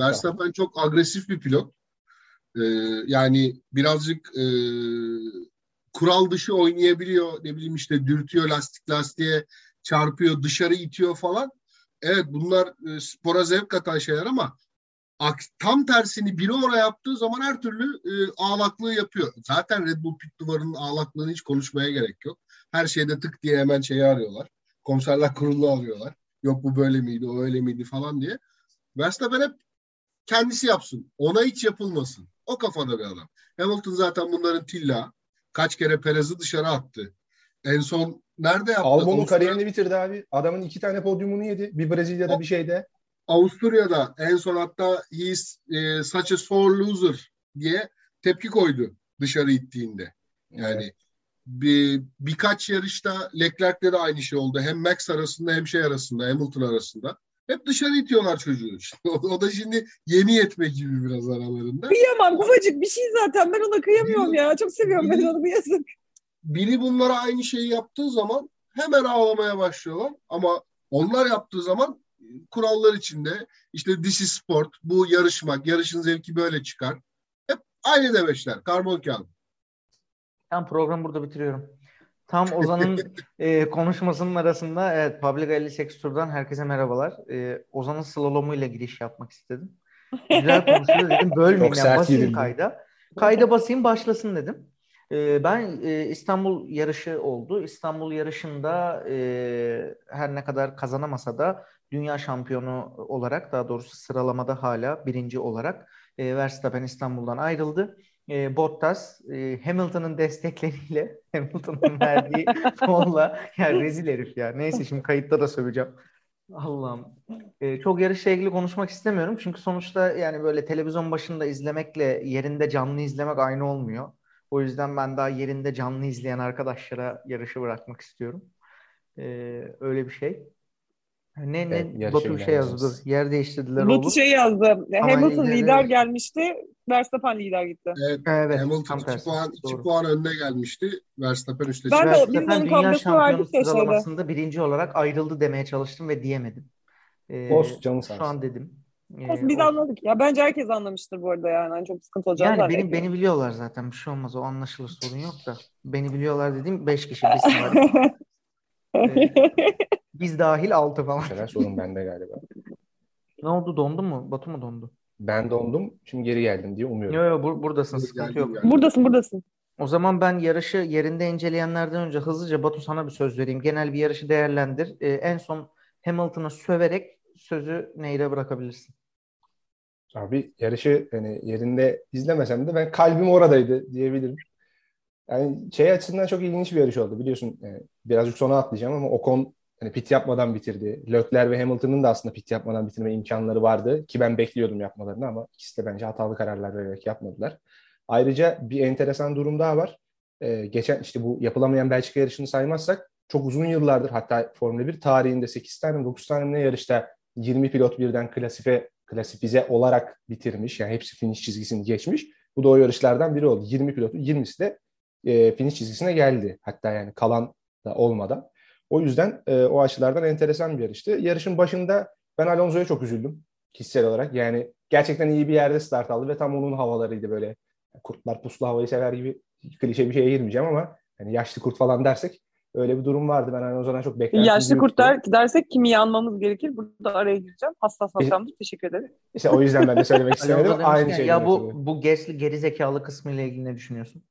Verstappen çok agresif bir pilot. Ee, yani birazcık e, kural dışı oynayabiliyor. Ne bileyim işte dürtüyor lastik lastiğe çarpıyor, dışarı itiyor falan. Evet bunlar e, spora zevk katan şeyler ama tam tersini biri oraya yaptığı zaman her türlü e, ağlaklığı yapıyor. Zaten Red Bull pit duvarının ağlaklığını hiç konuşmaya gerek yok. Her şeyde tık diye hemen şeyi arıyorlar. Komiserler kurulu arıyorlar. Yok bu böyle miydi, o öyle miydi falan diye. Verstappen hep kendisi yapsın. Ona hiç yapılmasın. O kafada bir adam. Hamilton zaten bunların tilla. Kaç kere Perez'i dışarı attı. En son nerede yaptı? Albon'un Avusturya... kariyerini bitirdi abi. Adamın iki tane podyumunu yedi. Bir Brezilya'da o, bir şeyde. Avusturya'da en son hatta he's e, such a sore loser diye tepki koydu dışarı ittiğinde. Yani evet. bir birkaç yarışta Leclerc'le de aynı şey oldu. Hem Max arasında hem şey arasında, Hamilton arasında. Hep dışarı itiyorlar çocuğu. o da şimdi yeni yetme gibi biraz aralarında. Kıyamam. Ufacık bir şey zaten. Ben ona kıyamıyorum biri, ya. Çok seviyorum biri, ben onu. Bu yazık. Biri bunlara aynı şeyi yaptığı zaman hemen ağlamaya başlıyorlar. Ama onlar yaptığı zaman kurallar içinde işte dişi sport, bu yarışmak, yarışın zevki böyle çıkar. Hep aynı demeçler. Karbon kağıdı. Ben programı burada bitiriyorum. Tam Ozan'ın e, konuşmasının arasında evet Public 58 Tur'dan herkese merhabalar. E, Ozan'ın slalomuyla giriş yapmak istedim. Güzel konuşuyor dedim. Bölmeyeyim yani basayım kayda. Kayda basayım başlasın dedim. E, ben e, İstanbul yarışı oldu. İstanbul yarışında e, her ne kadar kazanamasa da dünya şampiyonu olarak daha doğrusu sıralamada hala birinci olarak e, Verstappen İstanbul'dan ayrıldı e, Bottas e, Hamilton'ın destekleriyle Hamilton'ın verdiği fonla yani rezil herif ya. Neyse şimdi kayıtta da söveceğim. Allah'ım. E, çok yarışla ilgili konuşmak istemiyorum. Çünkü sonuçta yani böyle televizyon başında izlemekle yerinde canlı izlemek aynı olmuyor. O yüzden ben daha yerinde canlı izleyen arkadaşlara yarışı bırakmak istiyorum. E, öyle bir şey. Ne ne evet, Batu bir şey yazdı. Yer değiştirdiler Batu şey yazdı. Hamilton lider gelmişti. Verstappen lider gitti. Evet. evet Hamilton 2 puan, 2 puan önüne gelmişti. Verstappen 3'te Ben de biz onun kavgasını verdik ya sıralamasında birinci olarak ayrıldı demeye çalıştım ve diyemedim. Ee, Post canı Şu an dedim. Ee, biz o... anladık ya. Bence herkes anlamıştır bu arada yani. yani çok sıkıntı olacak. Yani beni, beni biliyorlar zaten. Bir şey olmaz. O anlaşılır. Sorun yok da. Beni biliyorlar dediğim 5 kişi. Biz, biz dahil 6 falan. Şeyler sorun bende galiba. Ne oldu? Dondu mu? Batu mu dondu? Ben dondum. Şimdi geri geldim diye umuyorum. Yok yok bur- buradasın. Sıkıntı yok. Yani. Buradasın buradasın. O zaman ben yarışı yerinde inceleyenlerden önce hızlıca Batu sana bir söz vereyim. Genel bir yarışı değerlendir. Ee, en son Hamilton'ı söverek sözü Neyre bırakabilirsin. Abi yarışı hani yerinde izlemesem de ben kalbim oradaydı diyebilirim. Yani şey açısından çok ilginç bir yarış oldu biliyorsun. Yani birazcık sona atlayacağım ama Ocon hani pit yapmadan bitirdi. Leclerc ve Hamilton'ın da aslında pit yapmadan bitirme imkanları vardı ki ben bekliyordum yapmalarını ama ikisi de bence hatalı kararlar vererek yapmadılar. Ayrıca bir enteresan durum daha var. Ee, geçen işte bu yapılamayan Belçika yarışını saymazsak çok uzun yıllardır hatta Formula 1 tarihinde 8 tane 9 tane ne yarışta 20 pilot birden klasife klasifize olarak bitirmiş. Yani hepsi finish çizgisini geçmiş. Bu da o yarışlardan biri oldu. 20 pilotu 20'si de e, finish çizgisine geldi. Hatta yani kalan da olmadan. O yüzden e, o açılardan enteresan bir yarıştı. Yarışın başında ben Alonso'ya çok üzüldüm kişisel olarak. Yani gerçekten iyi bir yerde start aldı ve tam onun havalarıydı böyle. Kurtlar puslu havayı sever gibi klişe bir şeye girmeyeceğim ama hani yaşlı kurt falan dersek öyle bir durum vardı. Ben Alonso'dan çok beklentim. Yaşlı kurt der, dersek kimi anmamız gerekir. Burada araya gireceğim. Hassas noktamdır. Teşekkür ederim. İşte o yüzden ben de söylemek istemedim. Aynı şey. Ya bu, bu geri, geri zekalı kısmı ile ilgili ne düşünüyorsun?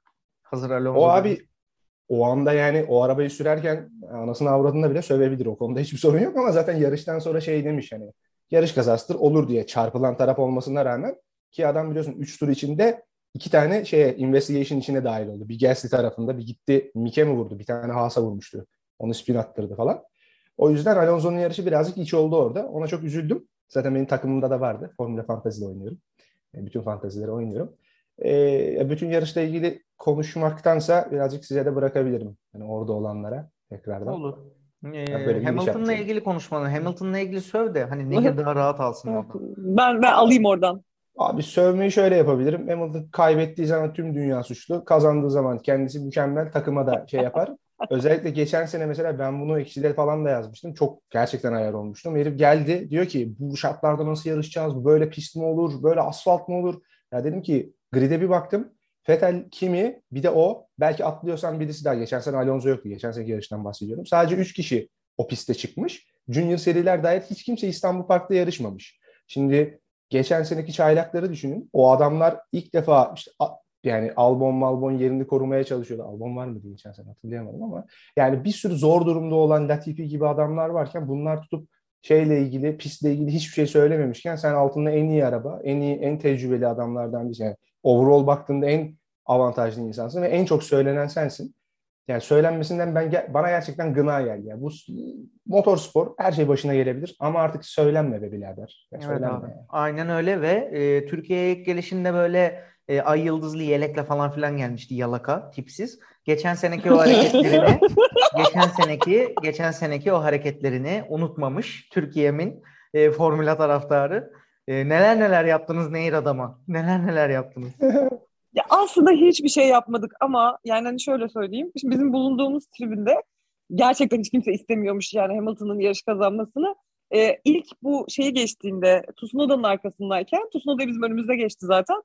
Hazır Alonso. O abi o anda yani o arabayı sürerken anasını avradında bile sövebilir. O konuda hiçbir sorun yok ama zaten yarıştan sonra şey demiş hani yarış kazasıdır olur diye çarpılan taraf olmasına rağmen ki adam biliyorsun 3 tur içinde iki tane şeye investigation içine dahil oldu. Bir Gasly tarafında bir gitti Mike mi vurdu? Bir tane Haas'a vurmuştu. Onu spin attırdı falan. O yüzden Alonso'nun yarışı birazcık iç oldu orada. Ona çok üzüldüm. Zaten benim takımımda da vardı. Formula Fantasy'de oynuyorum. Bütün fantazileri oynuyorum. E, bütün yarışla ilgili konuşmaktansa birazcık size de bırakabilirim. Yani orada olanlara tekrardan. Olur. Ee, Hamilton'la ilgili konuşmanı, Hamilton'la ilgili söv de hani ne daha rahat alsın oradan. Ben ben alayım oradan. Abi sövmeyi şöyle yapabilirim. Hamilton kaybettiği zaman tüm dünya suçlu. Kazandığı zaman kendisi mükemmel takıma da şey yapar. Özellikle geçen sene mesela ben bunu ekşide falan da yazmıştım. Çok gerçekten ayar olmuştum. Herif geldi diyor ki bu şartlarda nasıl yarışacağız? Bu böyle pist mi olur? Böyle asfalt mı olur? Ya dedim ki grid'e bir baktım. Vettel, Kimi bir de o. Belki atlıyorsan birisi daha. Geçen sene Alonso yoktu. Geçen seneki yarıştan bahsediyorum. Sadece 3 kişi o piste çıkmış. Junior seriler dair hiç kimse İstanbul Park'ta yarışmamış. Şimdi geçen seneki çaylakları düşünün. O adamlar ilk defa işte yani Albon Malbon yerini korumaya çalışıyordu. Albon var mı diye geçen sene hatırlayamadım ama yani bir sürü zor durumda olan Latifi gibi adamlar varken bunlar tutup şeyle ilgili, pistle ilgili hiçbir şey söylememişken sen altında en iyi araba, en iyi, en tecrübeli adamlardan birisi. Yani overall baktığında en avantajlı insansın ve en çok söylenen sensin. Yani söylenmesinden ben bana gerçekten gına geldi. Yani bu motorspor her şey başına gelebilir ama artık söylenme be birader. Yani evet abi. Yani. Aynen öyle ve e, Türkiye'ye ilk gelişinde böyle e, ay yıldızlı yelekle falan filan gelmişti yalaka tipsiz. Geçen seneki o hareketlerini geçen seneki geçen seneki o hareketlerini unutmamış Türkiye'min e, Formula taraftarı. E, neler neler yaptınız Nehir adama? Neler neler yaptınız? Ya aslında hiçbir şey yapmadık ama yani hani şöyle söyleyeyim. Şimdi bizim bulunduğumuz tribünde gerçekten hiç kimse istemiyormuş yani Hamilton'ın yarış kazanmasını. Ee, ilk bu şeyi geçtiğinde Tsunoda'nın arkasındayken Tsunoda bizim önümüzde geçti zaten.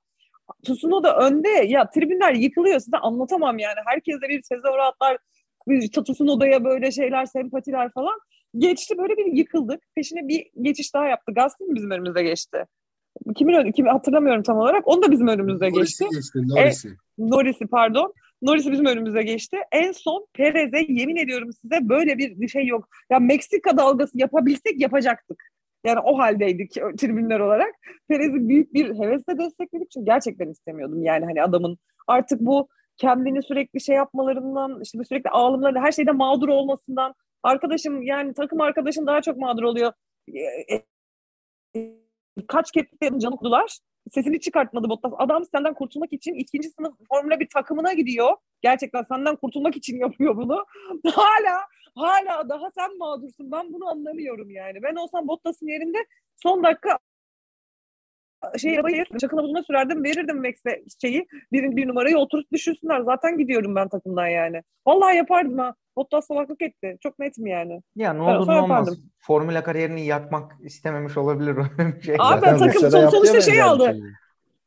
Tsunoda önde ya tribünler yıkılıyor size anlatamam yani. Herkes de bir tezahüratlar Tsunoda'ya böyle şeyler sempatiler falan. Geçti böyle bir yıkıldık. Peşine bir geçiş daha yaptı. Mi bizim önümüzde geçti? kimin önü, kimi hatırlamıyorum tam olarak. Onu da bizim önümüzde geçti. geçti Norris'i. E, Norris'i pardon. Norris'i bizim önümüze geçti. En son Perez'e yemin ediyorum size böyle bir şey yok. Ya Meksika dalgası yapabilsek yapacaktık. Yani o haldeydik tribünler olarak. Perez'i büyük bir hevesle destekledik çünkü gerçekten istemiyordum. Yani hani adamın artık bu kendini sürekli şey yapmalarından, işte sürekli ağlımlarıyla her şeyde mağdur olmasından arkadaşım yani takım arkadaşım daha çok mağdur oluyor. E, e, kaç kez canı okudular. Sesini çıkartmadı Bottas. Adam senden kurtulmak için ikinci sınıf Formula bir takımına gidiyor. Gerçekten senden kurtulmak için yapıyor bunu. hala hala daha sen mağdursun. Ben bunu anlamıyorum yani. Ben olsam Bottas'ın yerinde son dakika şey arabayı çakıl havuzuna sürerdim verirdim Max'e şeyi bir, bir numarayı oturup düşürsünler. Zaten gidiyorum ben takımdan yani. Vallahi yapardım ha. Bottas salaklık etti. Çok netim yani. Ya ne olur ne olmaz. Formula kariyerini yakmak istememiş olabilir o şey. Abi ben takım son, sonuçta şey aldı. Şeyi.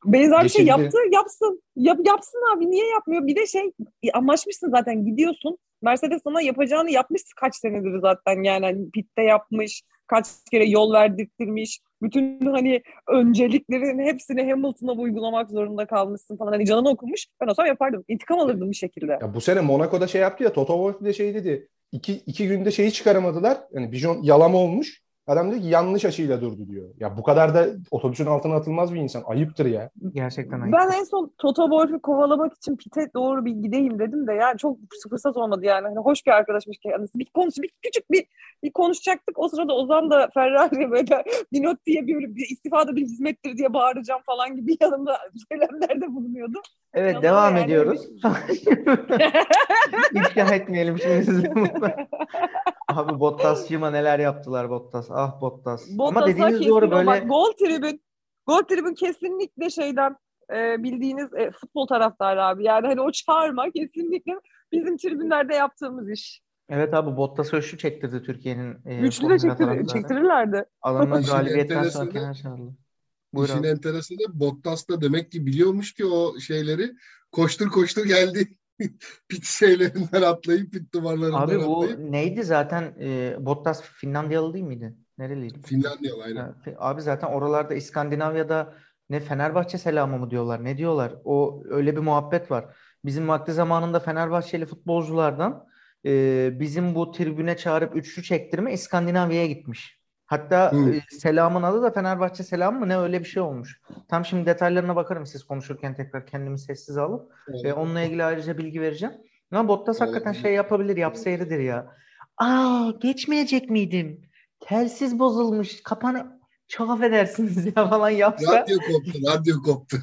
Benzer bir şey yaptı, yapsın. Yap, yapsın abi. Niye yapmıyor? Bir de şey anlaşmışsın zaten gidiyorsun. Mercedes sana yapacağını yapmış kaç senedir zaten yani hani pitte yapmış, kaç kere yol verdirtmiş. Bütün hani önceliklerin hepsini Hamilton'a uygulamak zorunda kalmışsın falan. Hani canını okumuş. Ben olsam yapardım. İntikam alırdım bir şekilde. Ya bu sene Monaco'da şey yaptı ya. Toto Wolff de şey dedi. İki, iki günde şeyi çıkaramadılar. Yani Bijon yalama olmuş. Adam diyor ki yanlış açıyla durdu diyor. Ya bu kadar da otobüsün altına atılmaz bir insan. Ayıptır ya. Gerçekten ayıp. Ben en son Toto Wolff'u kovalamak için pite doğru bir gideyim dedim de yani çok fırsat olmadı yani. Hani hoş bir arkadaşmış kendisi. Bir konuş, bir küçük bir bir konuşacaktık. O sırada Ozan da Ferrari böyle bir not diye bir, bir istifada bir hizmettir diye bağıracağım falan gibi yanımda söylemlerde bulunuyordu. Evet Ama devam yani ediyoruz. İfşa etmeyelim şimdi sizi Abi Bottas Şima neler yaptılar Bottas. Ah Bottas. Bottas'a Ama dediğiniz doğru böyle. Bak, gol tribün. Gol tribün kesinlikle şeyden e, bildiğiniz e, futbol taraftarı abi. Yani hani o çağırma kesinlikle bizim tribünlerde yaptığımız iş. Evet abi Bottas ölçü çektirdi Türkiye'nin. E, Güçlü de çektir, çektirirlerdi. Adamlar galibiyetten sonra kenar çağırdı. Buyur İşin enteresanı Bottas da demek ki biliyormuş ki o şeyleri koştur koştur geldi. pit şeylerinden atlayıp pit duvarlarından Abi bu atlayıp. neydi zaten e, Bottas Finlandiyalı değil miydi? Nereliydi? Finlandiyalı aynen. abi zaten oralarda İskandinavya'da ne Fenerbahçe selamı mı diyorlar ne diyorlar? O öyle bir muhabbet var. Bizim vakti zamanında Fenerbahçeli futbolculardan e, bizim bu tribüne çağırıp üçlü çektirme İskandinavya'ya gitmiş. Hatta e, selamın adı da Fenerbahçe selamı mı ne öyle bir şey olmuş. Tam şimdi detaylarına bakarım siz konuşurken tekrar kendimi sessiz alıp. Evet. E, onunla ilgili ayrıca bilgi vereceğim. Ama Bottas evet. hakikaten şey yapabilir, yapsa yeridir ya. Aa geçmeyecek miydim? Telsiz bozulmuş. Kapanı çok affedersiniz ya falan yapsa. Radyo koptu, radyo koptu.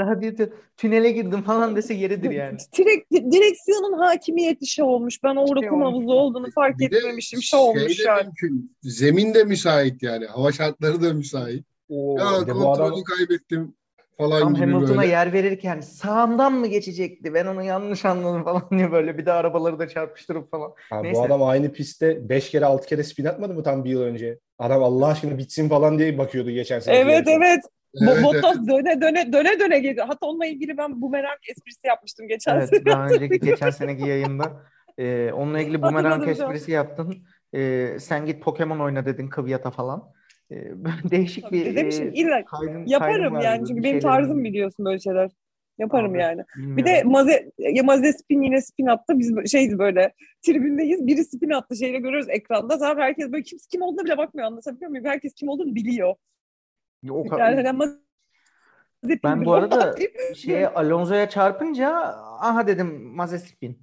Radyo tünele girdim falan dese yeridir yani. Direkt, direksiyonun hakimiyeti şey olmuş. Ben orada şey kum havuzu olduğunu fark bir etmemişim. Şey olmuş şey yani. Mümkün. Zemin de müsait yani. Hava şartları da müsait. Oo, ya kontrolü adam... kaybettim falan Tam gibi Hamilton'a böyle. yer verirken sağından mı geçecekti? Ben onu yanlış anladım falan diye böyle bir de arabaları da çarpıştırıp falan. Abi Neyse. bu adam aynı pistte 5 kere 6 kere spin atmadı mı tam bir yıl önce? Adam Allah aşkına bitsin falan diye bakıyordu geçen sene. Evet evet. Evet, Bo- Bottas evet. döne döne döne döne geliyor. Hatta onunla ilgili ben bumerang esprisi yapmıştım geçen Evet, sene. daha önceki geçen seneki yayında e, onunla ilgili bumerang esprisi yaptın. E, sen git Pokemon oyna dedin Kıvyat'a falan. E, değişik Tabii bir demişim, e, illa kaydın- Yaparım kaydın yani bir çünkü benim tarzım biliyorsun böyle şeyler. Yaparım Abi, yani. Bir bilmiyorum. de Maze, ya Maze spin yine spin attı. Biz şeydi böyle tribündeyiz. Biri spin attı şeyle görüyoruz ekranda. Zaten herkes böyle kim, kim olduğuna bile bakmıyor anlatabiliyor muyum? Herkes kim olduğunu biliyor. O ka- Yani Maze Ben bu arada şeye Alonso'ya çarpınca aha dedim Mazepin.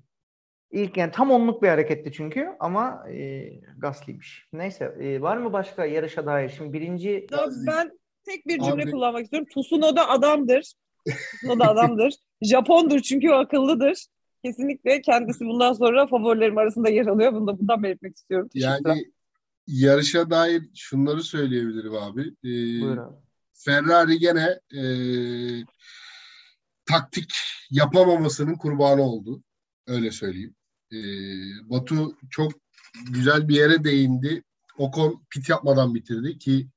İlk yani tam onluk bir hareketti çünkü ama e, Gasly'miş. Neyse e, var mı başka yarışa dair? Şimdi birinci Ya ben tek bir cümle Abi- kullanmak istiyorum. Tsunoda adamdır. Tsunoda adamdır. Japondur çünkü o akıllıdır. Kesinlikle kendisi bundan sonra favorilerim arasında yer alıyor. Bunu da bundan belirtmek istiyorum. Yani yarışa dair şunları söyleyebilirim abi. Ee, buyur abi. Ferrari gene e, taktik yapamamasının kurbanı oldu. Öyle söyleyeyim. E, Batu çok güzel bir yere değindi. Ocon pit yapmadan bitirdi ki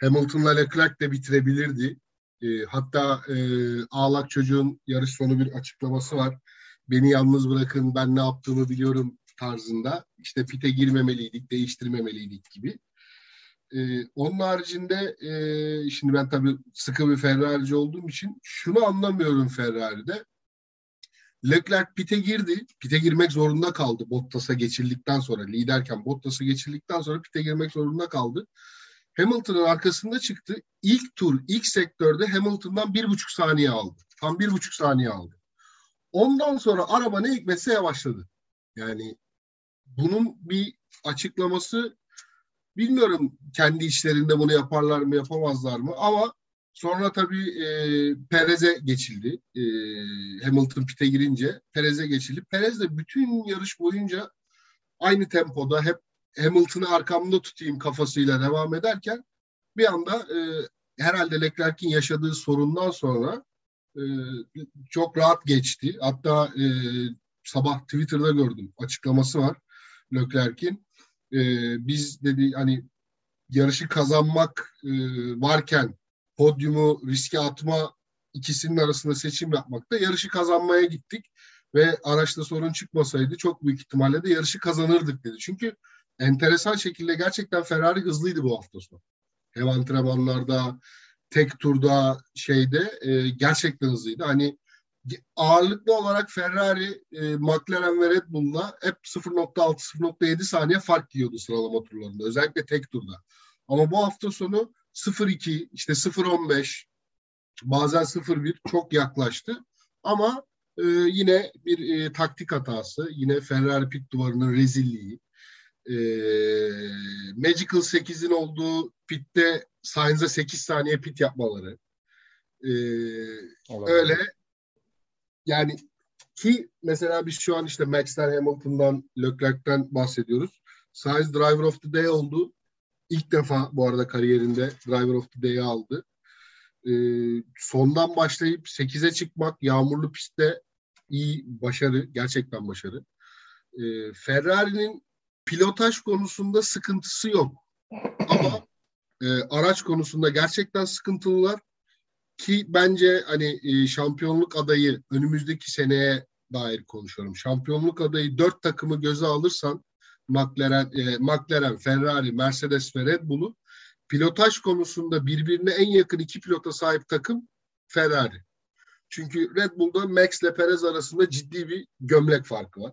Hamilton'la Leclerc de bitirebilirdi. E, hatta e, ağlak çocuğun yarış sonu bir açıklaması var. Beni yalnız bırakın ben ne yaptığımı biliyorum tarzında. İşte pite girmemeliydik, değiştirmemeliydik gibi. Ee, onun haricinde e, şimdi ben tabii sıkı bir Ferrari'ci olduğum için şunu anlamıyorum Ferrari'de. Leclerc pite girdi. Pite girmek zorunda kaldı Bottas'a geçildikten sonra. Liderken Bottas'a geçildikten sonra pite girmek zorunda kaldı. Hamilton'ın arkasında çıktı. İlk tur, ilk sektörde Hamilton'dan bir buçuk saniye aldı. Tam bir buçuk saniye aldı. Ondan sonra araba ne hikmetse yavaşladı. Yani bunun bir açıklaması bilmiyorum kendi içlerinde bunu yaparlar mı yapamazlar mı ama sonra tabii e, Perez'e geçildi. E, Hamilton pite girince Perez'e geçildi. Perez de bütün yarış boyunca aynı tempoda hep Hamilton'ı arkamda tutayım kafasıyla devam ederken bir anda e, herhalde Leclerc'in yaşadığı sorundan sonra e, çok rahat geçti. Hatta e, sabah Twitter'da gördüm açıklaması var Leclerc'in. E, biz dedi hani yarışı kazanmak e, varken podyumu riske atma ikisinin arasında seçim yapmakta yarışı kazanmaya gittik ve araçta sorun çıkmasaydı çok büyük ihtimalle de yarışı kazanırdık dedi. Çünkü enteresan şekilde gerçekten Ferrari hızlıydı bu hafta sonu. Hem antrenmanlarda, tek turda şeyde e, gerçekten hızlıydı. Hani ağırlıklı olarak Ferrari, e, McLaren ve Red Bull'la hep 0.6-0.7 saniye fark yiyordu sıralama turlarında. Özellikle tek turda. Ama bu hafta sonu 0.2, işte 0.15, bazen 0.1 çok yaklaştı. Ama e, yine bir e, taktik hatası, yine Ferrari pit duvarının rezilliği. E, Magical 8'in olduğu pitte Sainz'a 8 saniye pit yapmaları. E, Olabilir. öyle yani ki mesela biz şu an işte Max'ten, Hamilton'dan, Leclerc'ten bahsediyoruz. Sainz Driver of the Day oldu. İlk defa bu arada kariyerinde Driver of the Day'i aldı. Ee, sondan başlayıp 8'e çıkmak yağmurlu pistte iyi başarı, gerçekten başarı. Ee, Ferrari'nin pilotaj konusunda sıkıntısı yok. Ama e, araç konusunda gerçekten sıkıntılılar ki bence hani e, şampiyonluk adayı önümüzdeki seneye dair konuşuyorum. Şampiyonluk adayı dört takımı göze alırsan McLaren, e, McLaren, Ferrari, Mercedes ve Red Bull'u pilotaj konusunda birbirine en yakın iki pilota sahip takım Ferrari. Çünkü Red Bull'da Max ile Perez arasında ciddi bir gömlek farkı var.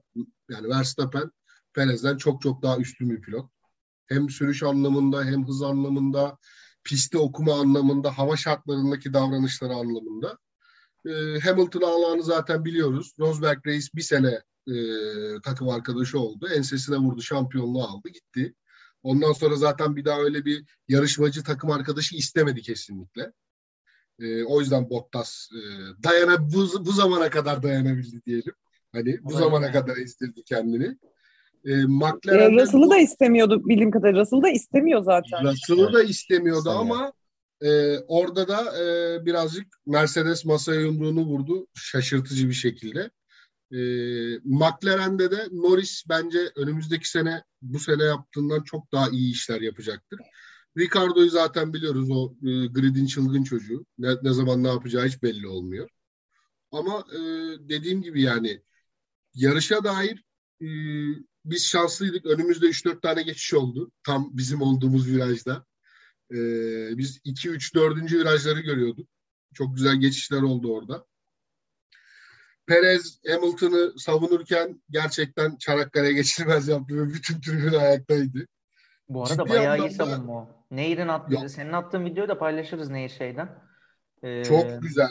Yani Verstappen Perez'den çok çok daha üstün bir pilot. Hem sürüş anlamında hem hız anlamında pisti okuma anlamında, hava şartlarındaki davranışları anlamında. E, Hamilton ağlarını zaten biliyoruz. Rosberg Reis bir sene e, takım arkadaşı oldu. Ensesine vurdu, şampiyonluğu aldı, gitti. Ondan sonra zaten bir daha öyle bir yarışmacı takım arkadaşı istemedi kesinlikle. E, o yüzden Bottas e, dayana bu, bu zamana kadar dayanabildi diyelim. Hani bu Olay zamana kadar istirdi kendini. E, E, McLaren'de Russell'ı da istemiyordu bildiğim kadarıyla. Russell'ı da istemiyor zaten. Russell'ı da istemiyordu İstemiyor. ama Ee, orada da e, birazcık Mercedes masaya yumruğunu vurdu şaşırtıcı bir şekilde. Ee, McLaren'de de Norris bence önümüzdeki sene bu sene yaptığından çok daha iyi işler yapacaktır. Ricardo'yu zaten biliyoruz o e, gridin çılgın çocuğu. Ne, ne zaman ne yapacağı hiç belli olmuyor. Ama e, dediğim gibi yani yarışa dair e, biz şanslıydık. Önümüzde 3-4 tane geçiş oldu. Tam bizim olduğumuz virajda. E, biz 2-3-4. virajları görüyorduk. Çok güzel geçişler oldu orada. Perez Hamilton'ı savunurken gerçekten Çanakkale geçilmez yaptı ve bütün tribün ayaktaydı. Bu arada Ciddi bayağı iyi savunma o. Nehir'in attığı, senin attığın videoyu da paylaşırız Nehir şeyden. Ee, Çok güzel.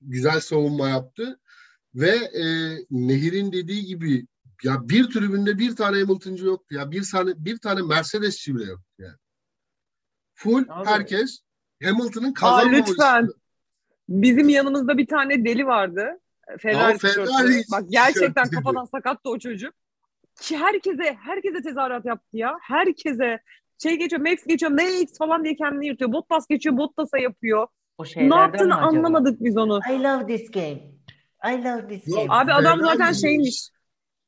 Güzel savunma yaptı. Ve e, Nehir'in dediği gibi ya bir tribünde bir tane Hamilton'cı yoktu. Ya bir tane bir tane Mercedes'çi bile yoktu yani. Full Abi- herkes Hamilton'ın Aa, kazanmaması. lütfen. Bizim yanımızda bir tane deli vardı. Ferrari Ferrari. Bak gerçekten kafadan sakattı o çocuk. Ki herkese herkese tezahürat yaptı ya. Herkese şey geçiyor, Max geçiyor, Max falan diye kendini yırtıyor. Bottas geçiyor, Bottas'a yapıyor. o Ne şeylerden yaptığını anlamadık biz onu. I love this game. I love this game. Abi adam zaten şeymiş.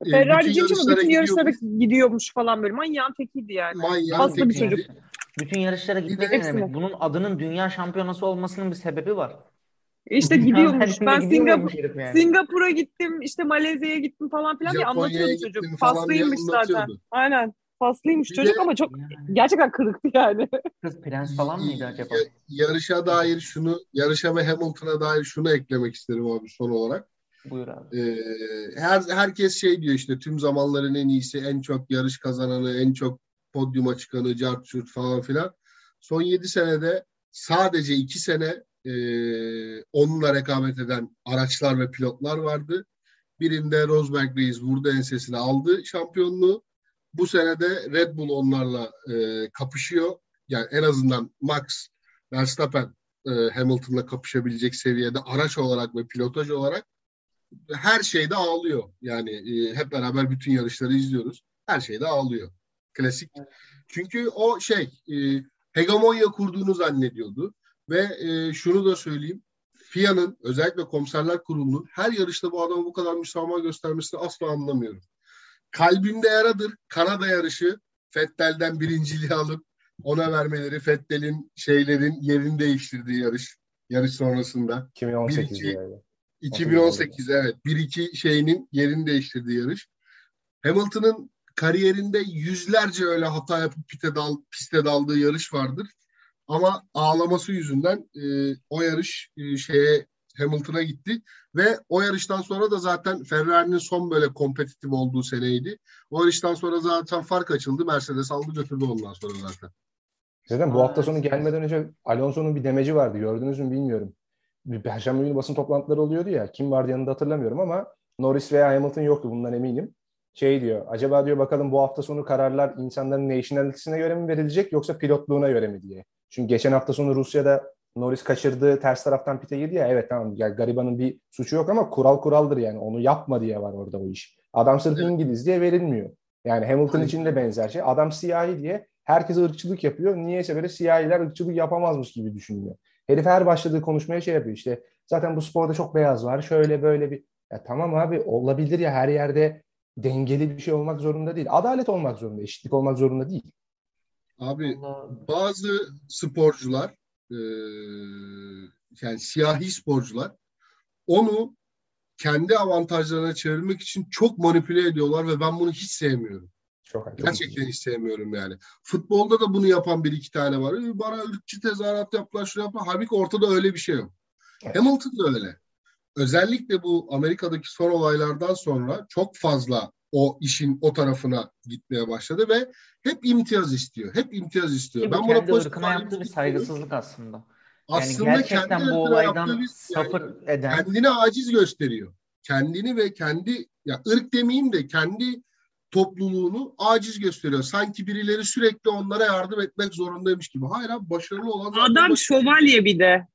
E, Ferrari bütün bütün yarışlara gidiyormuş. gidiyormuş falan böyle. Manyağın tekiydi yani. Hasta bir tekiydi. çocuk. Bütün yarışlara gitmek ne demek? Bunun adının dünya şampiyonası olmasının bir sebebi var. İşte gidiyormuş. Ben Singapur, yani. Singapur'a gittim, işte Malezya'ya gittim falan filan diye anlatıyordu çocuk. Faslıymış zaten. Aynen. Faslıymış Bir çocuk de- ama çok Yani gerçekten kırıktı yani. kız prens falan mıydı acaba? Ya- yarışa dair şunu, yarışa ve Hamilton'a dair şunu eklemek isterim abi son olarak. Buyur abi. Ee, her herkes şey diyor işte tüm zamanların en iyisi, en çok yarış kazananı, en çok podyuma çıkanı, cart curt falan filan. Son 7 senede sadece 2 sene e, onunla rekabet eden araçlar ve pilotlar vardı. Birinde Rosberg Reis vurdu ensesine aldı şampiyonluğu. Bu sene de Red Bull onlarla e, kapışıyor. Yani en azından Max Verstappen e, Hamilton'la kapışabilecek seviyede araç olarak ve pilotaj olarak her şeyde ağlıyor. Yani e, hep beraber bütün yarışları izliyoruz. Her şeyde ağlıyor. Klasik. Çünkü o şey e, hegemonya kurduğunu zannediyordu. Ve e, şunu da söyleyeyim. FIA'nın özellikle komiserler kurulunun her yarışta bu adama bu kadar müsamaha göstermesini asla anlamıyorum. Kalbimde yaradır. Kanada yarışı Fettel'den birinciliği alıp ona vermeleri Fettel'in şeylerin yerini değiştirdiği yarış. Yarış sonrasında. 2018 Bir iki- yani. 2018 evet. 1-2 şeyinin yerini değiştirdiği yarış. Hamilton'ın kariyerinde yüzlerce öyle hata yapıp pite dal, piste daldığı yarış vardır. Ama ağlaması yüzünden e, o yarış e, şeye Hamilton'a gitti ve o yarıştan sonra da zaten Ferrari'nin son böyle kompetitif olduğu seneydi. O yarıştan sonra zaten fark açıldı. Mercedes aldı götürdü ondan sonra zaten. Zaten bu hafta sonu gelmeden önce Alonso'nun bir demeci vardı. Gördünüz mü bilmiyorum. Bir Perşembe günü basın toplantıları oluyordu ya. Kim vardı yanında hatırlamıyorum ama Norris veya Hamilton yoktu bundan eminim. Şey diyor. Acaba diyor bakalım bu hafta sonu kararlar insanların nationality'sine göre mi verilecek yoksa pilotluğuna göre mi diye. Çünkü geçen hafta sonu Rusya'da Norris kaçırdı ters taraftan pite girdi ya. Evet tamam ya garibanın bir suçu yok ama kural kuraldır yani. Onu yapma diye var orada o iş. Adam sırf Evet. İngiliz diye verilmiyor. Yani Hamilton Aynen. için de benzer şey. Adam siyahi diye herkes ırkçılık yapıyor. Niyeyse böyle siyahiler ırkçılık yapamazmış gibi düşünüyor. Herif her başladığı konuşmaya şey yapıyor işte. Zaten bu sporda çok beyaz var. Şöyle böyle bir. Ya tamam abi olabilir ya her yerde dengeli bir şey olmak zorunda değil. Adalet olmak zorunda, eşitlik olmak zorunda değil. Abi bazı sporcular e, yani siyahi sporcular onu kendi avantajlarına çevirmek için çok manipüle ediyorlar ve ben bunu hiç sevmiyorum. Çok haklı. Gerçekten hiç sevmiyorum yani. Futbolda da bunu yapan bir iki tane var. "Ee, Bana ırkçı tezahürat yaptılar, şunu yaptılar. Halbuki ortada öyle bir şey yok. Evet. Hamilton da öyle. Özellikle bu Amerika'daki son olaylardan sonra çok fazla o işin o tarafına gitmeye başladı ve hep imtiyaz istiyor. Hep imtiyaz istiyor. Ki ben buna kendi ırkına yaptığı bir saygısızlık aslında. Yani Aslında gerçekten kendi bu olaydan bir- yani suffer eden kendini aciz gösteriyor. Kendini ve kendi ya ırk demeyeyim de kendi topluluğunu aciz gösteriyor. Sanki birileri sürekli onlara yardım etmek zorundaymış gibi. Hayır abi başarılı olan Adam başarılı. şövalye bir de.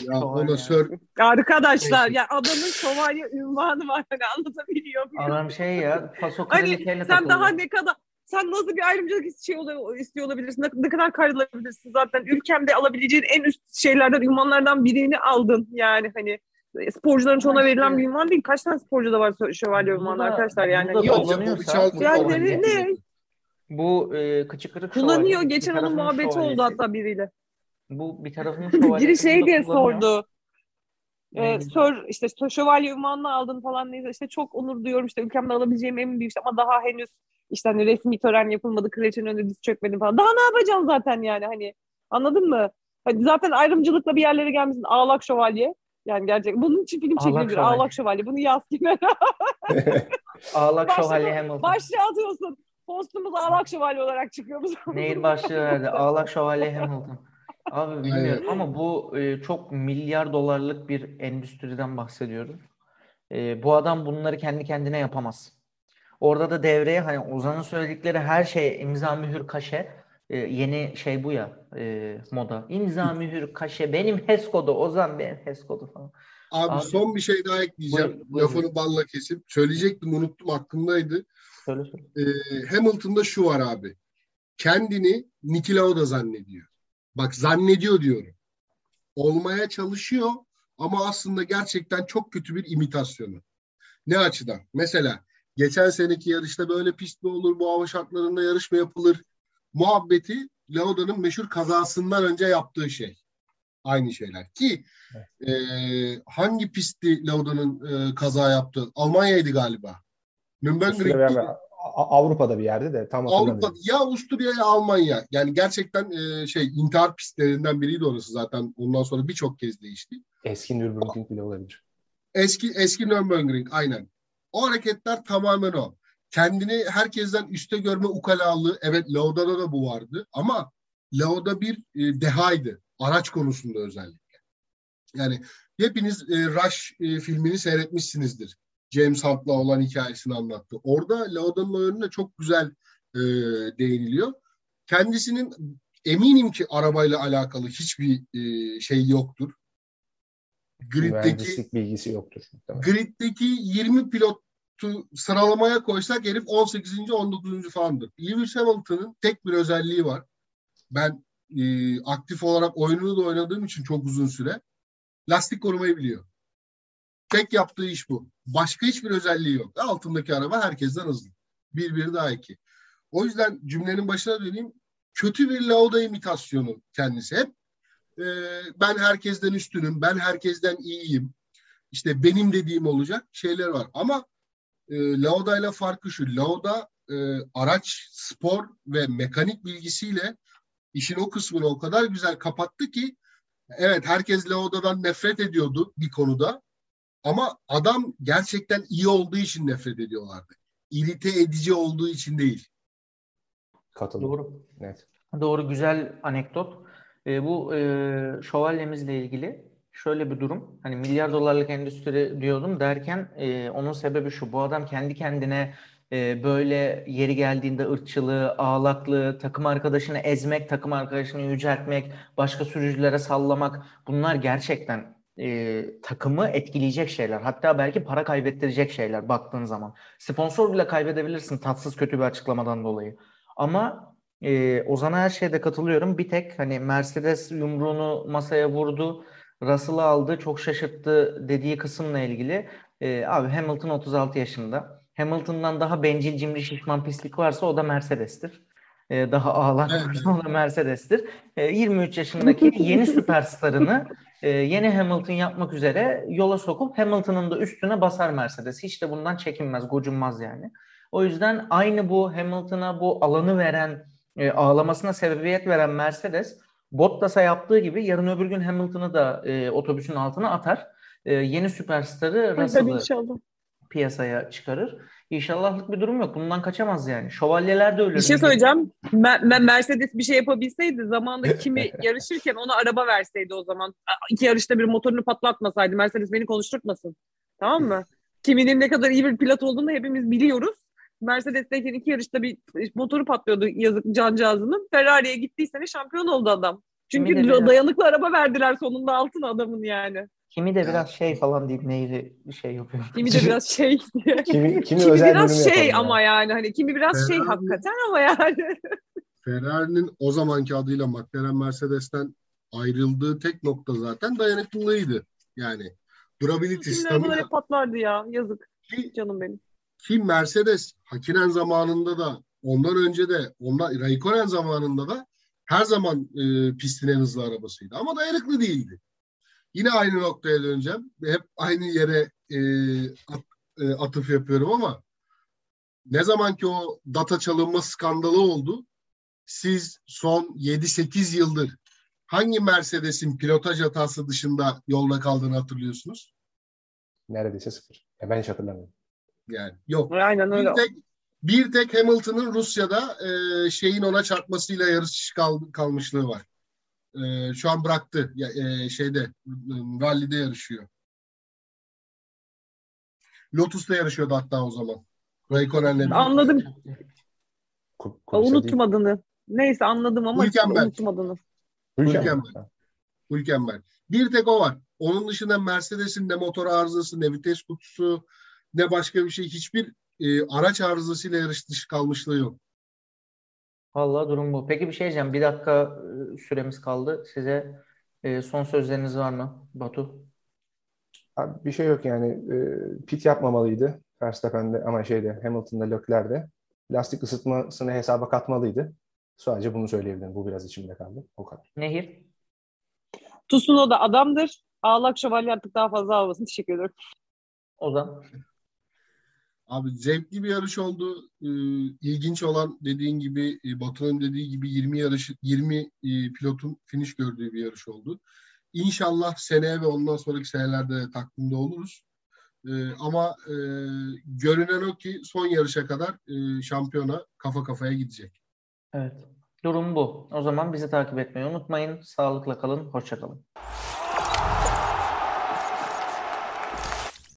Ya ona sör Arkadaşlar ya adamın şövalye ünvanı var. Hani anlatabiliyor muyum? adam şey ya paso Hani sen daha takılıyor. ne kadar sen nasıl bir ayrımcılık şey istiyor olabilirsin? Ne, ne kadar kayrılabilirsin zaten? Ülkemde alabileceğin en üst şeylerden, ünvanlardan birini aldın. Yani hani sporcuların çoğuna işte- verilen bir ünvan değil. Kaç tane sporcuda var şö- şövalye ünvanı da- arkadaşlar yani. bu da Yok. falan ne-? Bu e, kıçı kırık Kullanıyor. şövalye, Geçen onun muhabbeti oldu şövalyesi. hatta biriyle. Bu bir tarafının şövalyesi. Biri şey da diye sordu. Ee, sör işte şövalye ünvanını aldın falan neyse işte çok onur duyuyorum işte ülkemde alabileceğim en büyük şey ama daha henüz işte hani resmi tören yapılmadı kraliçenin önünde diz çökmedin falan. Daha ne yapacaksın zaten yani hani anladın mı? Hani zaten ayrımcılıkla bir yerlere gelmişsin ağlak şövalye. Yani gerçek. Bunun için film Ağlak çekilir. şövalye. Ağlak şövalye. Bunu yaz kenara. Ağlak Başlığı- şövalye Hamilton. Başlığa atıyorsun. Postumuz ağlak şövalye olarak çıkıyor. bu zaman. Nehir başlığı verdi. Ağlak şövalye Hamilton. Abi bilmiyorum ama bu e, çok milyar dolarlık bir endüstriden bahsediyoruz. E, bu adam bunları kendi kendine yapamaz. Orada da devreye hani Ozan'ın söyledikleri her şey imza mühür kaşe. E, yeni şey bu ya e, moda. İmza mühür kaşe. Benim HES kodu Ozan benim HES kodu falan. Abi, Abi- son bir şey daha ekleyeceğim. Buyur, buyur. Lafını balla kesip. Söyleyecektim unuttum aklımdaydı. Söyle söyle. Ee, Hamilton'da şu var abi. Kendini Niki Lauda zannediyor. Bak zannediyor diyorum. Olmaya çalışıyor ama aslında gerçekten çok kötü bir imitasyonu. Ne açıdan? Mesela geçen seneki yarışta böyle pist mi olur, bu hava şartlarında yarış mı yapılır? Muhabbeti Lauda'nın meşhur kazasından önce yaptığı şey. Aynı şeyler. Ki e, hangi pistti Lauda'nın e, kaza yaptığı? Almanya'ydı galiba. A- Avrupa'da bir yerde de tam Avrupa ya Avusturya ya Almanya. Yani gerçekten e, şey intihar pistlerinden biriydi orası zaten. Ondan sonra birçok kez değişti. Eski Nürburgring bile olabilir. Eski eski Nürburgring aynen. O hareketler tamamen o. Kendini herkesten üste görme ukalalığı. Evet Lauda'da da bu vardı ama Lauda bir e, dehaydı. Araç konusunda özellikle. Yani hepiniz e, Rush e, filmini seyretmişsinizdir. James Hunt'la olan hikayesini anlattı. Orada Lauda'nın o yönüne çok güzel e, değiniliyor. Kendisinin eminim ki arabayla alakalı hiçbir e, şey yoktur. Grid'deki bilgisi yoktur. Grid'deki 20 pilotu sıralamaya koysak herif 18. 19. falandır. Lewis Hamilton'ın tek bir özelliği var. Ben e, aktif olarak oyununu da oynadığım için çok uzun süre lastik korumayı biliyor. Tek yaptığı iş bu. Başka hiçbir özelliği yok. Altındaki araba herkesten hızlı. Bir bir daha iki. O yüzden cümlenin başına döneyim. Kötü bir Lauda imitasyonu kendisi. Hep e, ben herkesten üstünüm, ben herkesten iyiyim. İşte benim dediğim olacak şeyler var. Ama e, Lauda ile farkı şu. Lauda e, araç, spor ve mekanik bilgisiyle işin o kısmını o kadar güzel kapattı ki evet herkes Lauda'dan nefret ediyordu bir konuda. Ama adam gerçekten iyi olduğu için nefret ediyorlardı. İrite edici olduğu için değil. Katılıyorum. Doğru. Net. Doğru güzel anekdot. E, bu e, şövalyemizle ilgili şöyle bir durum. Hani milyar dolarlık endüstri diyordum derken e, onun sebebi şu. Bu adam kendi kendine e, böyle yeri geldiğinde ırkçılığı, ağlaklığı, takım arkadaşını ezmek, takım arkadaşını yüceltmek, başka sürücülere sallamak bunlar gerçekten e, takımı etkileyecek şeyler. Hatta belki para kaybettirecek şeyler baktığın zaman. Sponsor bile kaybedebilirsin tatsız kötü bir açıklamadan dolayı. Ama e, Ozan'a her şeyde katılıyorum. Bir tek hani Mercedes yumruğunu masaya vurdu, Russell'ı aldı, çok şaşırttı dediği kısımla ilgili. E, abi Hamilton 36 yaşında. Hamilton'dan daha bencil, cimri, şişman pislik varsa o da Mercedes'tir. E, daha ağlak varsa o da Mercedes'tir. E, 23 yaşındaki yeni süperstarını e, yeni Hamilton yapmak üzere yola sokup Hamilton'ın da üstüne basar Mercedes. Hiç de bundan çekinmez, gocunmaz yani. O yüzden aynı bu Hamilton'a bu alanı veren, e, ağlamasına sebebiyet veren Mercedes Bottas'a yaptığı gibi yarın öbür gün Hamilton'ı da e, otobüsün altına atar. E, yeni süperstarı Russell'ı piyasaya çıkarır. İnşallahlık bir durum yok. Bundan kaçamaz yani. Şövalyeler de öyle. Bir şey söyleyeceğim. Me- me- Mercedes bir şey yapabilseydi zamanında kimi yarışırken ona araba verseydi o zaman. İki yarışta bir motorunu patlatmasaydı Mercedes beni konuşturtmasın. Tamam mı? Kiminin ne kadar iyi bir pilot olduğunu hepimiz biliyoruz. Mercedes'teyken iki yarışta bir motoru patlıyordu yazık cancağızının. Ferrari'ye gittiyse ne şampiyon oldu adam. Çünkü dayanıklı araba verdiler sonunda altın adamın yani. Kimi de biraz şey falan deyip neyri şey yapıyor. Kimi de biraz şey diye. Kimi, kimi, Kimi özel biraz şey yapalım ama ya. yani hani kimi biraz şey Ferrari- hakikaten ama yani. Ferrari'nin o zamanki adıyla McLaren Mercedes'ten ayrıldığı tek nokta zaten dayanıklılığıydı. Yani durability Kimler bunlar stamina hep patlardı ya. Yazık ki, canım benim. Ki Mercedes Hakkinen zamanında da ondan önce de ondan Raikkonen zamanında da her zaman e, pistin en hızlı arabasıydı. Ama dayanıklı değildi. Yine aynı noktaya döneceğim. Hep aynı yere e, at- e, atıf yapıyorum ama ne zaman ki o data çalınma skandalı oldu siz son 7-8 yıldır hangi Mercedes'in pilotaj hatası dışında yolda kaldığını hatırlıyorsunuz? Neredeyse sıfır. Ya ben hiç hatırlamıyorum. Yani yok. Aynen öyle. Bir tek, bir tek Hamilton'ın Rusya'da e, şeyin ona çarpmasıyla yarış dışı kal, kalmışlığı var. E, şu an bıraktı. Ya, e, şeyde e, rallide yarışıyor. Lotus'ta yarışıyordu hatta o zaman. Raikkonen'le. Anladım. Değil. Unuttum adını. Neyse anladım ama unuttum adını. Hülkenberg. Hülkenberg. Hülkenberg. Bir tek o var. Onun dışında Mercedes'in ne motor arızası, ne vites kutusu, ne başka bir şey. Hiçbir e, araç arızasıyla yarış dışı kalmışlığı yok. Vallahi durum bu. Peki bir şey diyeceğim. Bir dakika e, süremiz kaldı. Size e, son sözleriniz var mı Batu? Abi bir şey yok yani. E, pit yapmamalıydı. Verstappen'de ama şeyde Hamilton'da Leclerc'de. Lastik ısıtmasını hesaba katmalıydı. Sadece bunu söyleyebilirim. Bu biraz içimde kaldı. O kadar. Nehir? Tusun da adamdır. Ağlak şövalye artık daha fazla almasın. Teşekkür ederim. Ozan? Abi zevkli bir yarış oldu. Ee, ilginç olan dediğin gibi e, Batu'nun dediği gibi 20 yarışı 20 e, pilotun finish gördüğü bir yarış oldu. İnşallah seneye ve ondan sonraki senelerde takvimde oluruz. Ee, ama e, görünen o ki son yarışa kadar e, şampiyona kafa kafaya gidecek. Evet. Durum bu. O zaman bizi takip etmeyi unutmayın. Sağlıkla kalın. Hoşça kalın.